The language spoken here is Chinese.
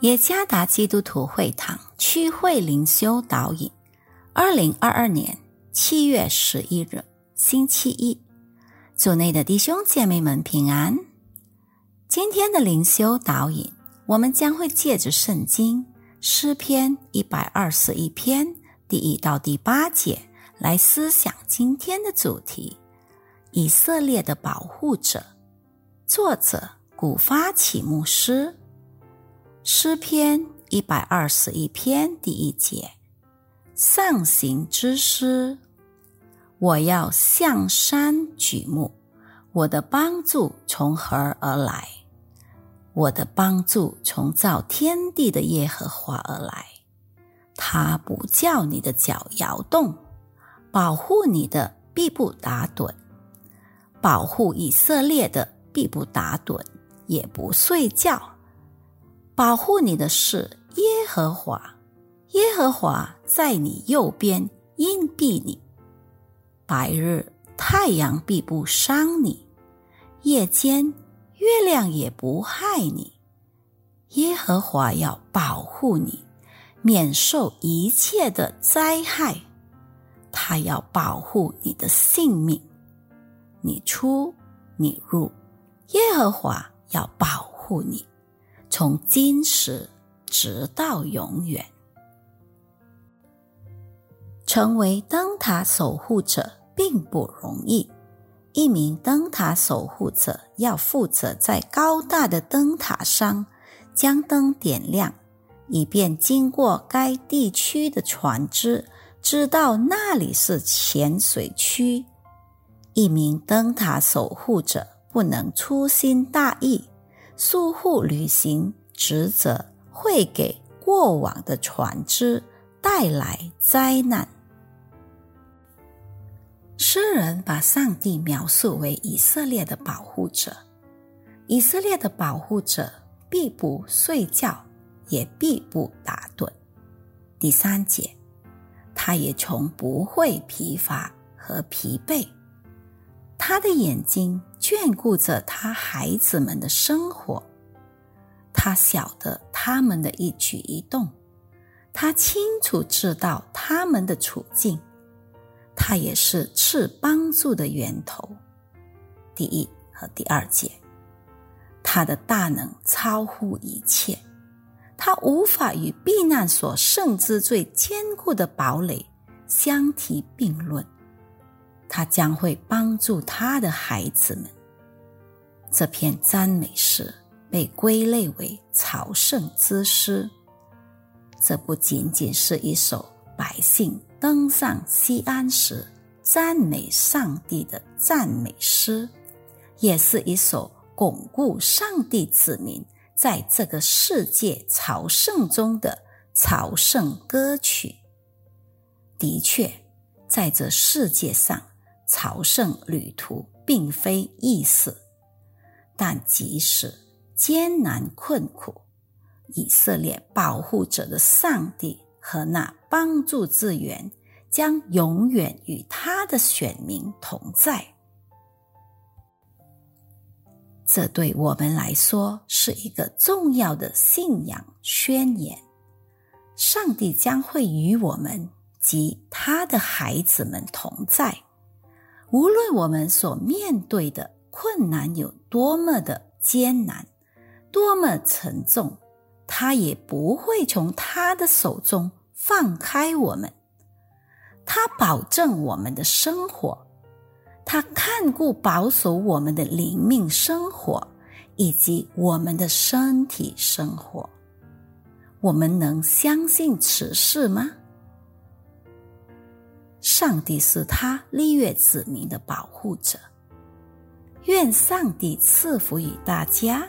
耶加达基督徒会堂区会灵修导引，二零二二年七月十一日，星期一，组内的弟兄姐妹们平安。今天的灵修导引，我们将会借着圣经诗篇一百二十一篇第一到第八节来思想今天的主题：以色列的保护者。作者古发起牧师。诗篇一百二十一篇第一节，上行之诗。我要向山举目，我的帮助从何而来？我的帮助从造天地的耶和华而来。他不叫你的脚摇动，保护你的必不打盹，保护以色列的必不打盹，也不睡觉。保护你的是耶和华，耶和华在你右边荫庇你。白日太阳必不伤你，夜间月亮也不害你。耶和华要保护你，免受一切的灾害。他要保护你的性命，你出你入，耶和华要保护你。从今时直到永远，成为灯塔守护者并不容易。一名灯塔守护者要负责在高大的灯塔上将灯点亮，以便经过该地区的船只知道那里是潜水区。一名灯塔守护者不能粗心大意。疏忽履行职责会给过往的船只带来灾难。诗人把上帝描述为以色列的保护者，以色列的保护者必不睡觉，也必不打盹。第三节，他也从不会疲乏和疲惫。他的眼睛眷顾着他孩子们的生活，他晓得他们的一举一动，他清楚知道他们的处境，他也是赐帮助的源头。第一和第二节，他的大能超乎一切，他无法与避难所甚至最坚固的堡垒相提并论。他将会帮助他的孩子们。这篇赞美诗被归类为朝圣之诗。这不仅仅是一首百姓登上西安时赞美上帝的赞美诗，也是一首巩固上帝子民在这个世界朝圣中的朝圣歌曲。的确，在这世界上。朝圣旅途并非易事，但即使艰难困苦，以色列保护者的上帝和那帮助之源将永远与他的选民同在。这对我们来说是一个重要的信仰宣言：上帝将会与我们及他的孩子们同在。无论我们所面对的困难有多么的艰难，多么沉重，他也不会从他的手中放开我们。他保证我们的生活，他看顾保守我们的灵命生活以及我们的身体生活。我们能相信此事吗？上帝是他立月子民的保护者。愿上帝赐福于大家。